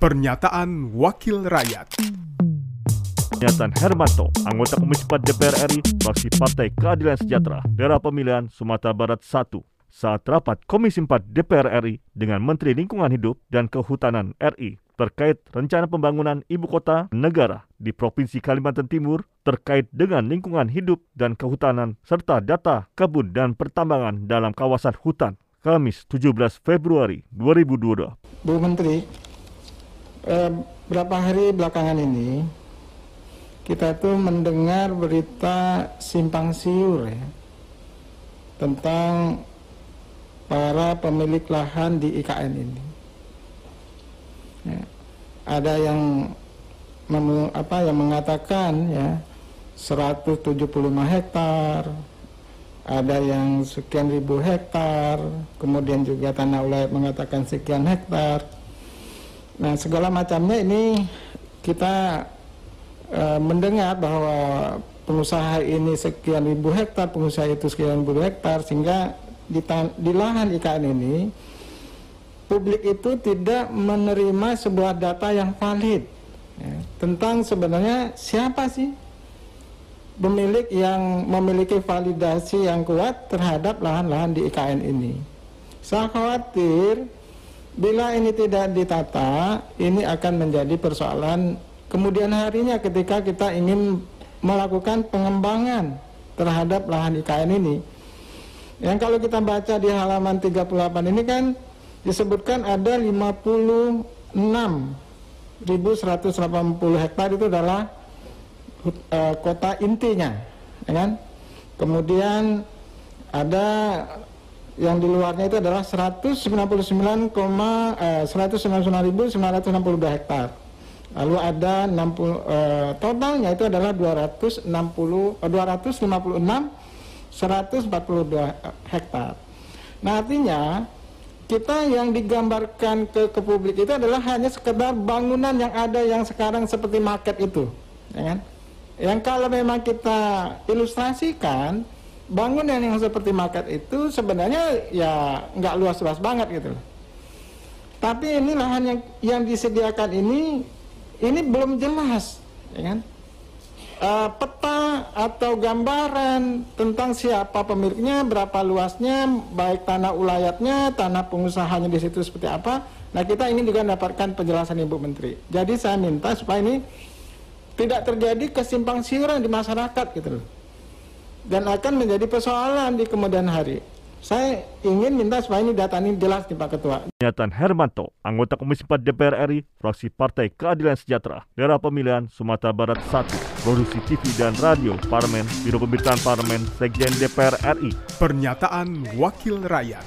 Pernyataan Wakil Rakyat Pernyataan Hermanto, anggota Komisi 4 DPR RI, fraksi Partai Keadilan Sejahtera, daerah pemilihan Sumatera Barat 1, saat rapat Komisi 4 DPR RI dengan Menteri Lingkungan Hidup dan Kehutanan RI terkait rencana pembangunan ibu kota negara di Provinsi Kalimantan Timur terkait dengan lingkungan hidup dan kehutanan serta data kebun dan pertambangan dalam kawasan hutan Kamis 17 Februari 2022. Bu Menteri, eh, berapa hari belakangan ini kita tuh mendengar berita simpang siur ya tentang para pemilik lahan di IKN ini. Ya, ada yang mem, apa yang mengatakan ya 175 hektar, ada yang sekian ribu hektar, kemudian juga tanah ulayat mengatakan sekian hektar. Nah, segala macamnya ini kita e, mendengar bahwa pengusaha ini sekian ribu hektar, pengusaha itu sekian ribu hektar, sehingga di, di lahan IKN ini publik itu tidak menerima sebuah data yang valid ya, tentang sebenarnya siapa sih pemilik yang memiliki validasi yang kuat terhadap lahan-lahan di IKN ini. Saya khawatir bila ini tidak ditata, ini akan menjadi persoalan kemudian harinya ketika kita ingin melakukan pengembangan terhadap lahan IKN ini. Yang kalau kita baca di halaman 38 ini kan disebutkan ada 56.180 hektar itu adalah uh, kota intinya, ya kan? Kemudian ada yang di luarnya itu adalah 199, uh, 199.962 hektar. Lalu ada 60 uh, totalnya itu adalah 260 uh, 256 142 hektar. Nah, artinya kita yang digambarkan ke, ke publik itu adalah hanya sekedar bangunan yang ada yang sekarang seperti market itu, ya kan? Yang kalau memang kita ilustrasikan bangunan yang seperti market itu sebenarnya ya nggak luas-luas banget gitu Tapi ini lahan yang yang disediakan ini ini belum jelas, ya kan? uh, peta atau gambaran tentang siapa pemiliknya, berapa luasnya, baik tanah ulayatnya, tanah pengusahanya di situ seperti apa. Nah kita ingin juga mendapatkan penjelasan Ibu Menteri. Jadi saya minta supaya ini tidak terjadi kesimpang siuran di masyarakat gitu loh. Dan akan menjadi persoalan di kemudian hari. Saya ingin minta supaya ini data ini jelas nih Pak Ketua. Pernyataan Hermanto, anggota Komisi 4 DPR RI, fraksi Partai Keadilan Sejahtera, daerah pemilihan Sumatera Barat 1, produksi TV dan radio, Parlemen, Biro Pemberitaan Parlemen, Sekjen DPR RI. Pernyataan Wakil Rakyat.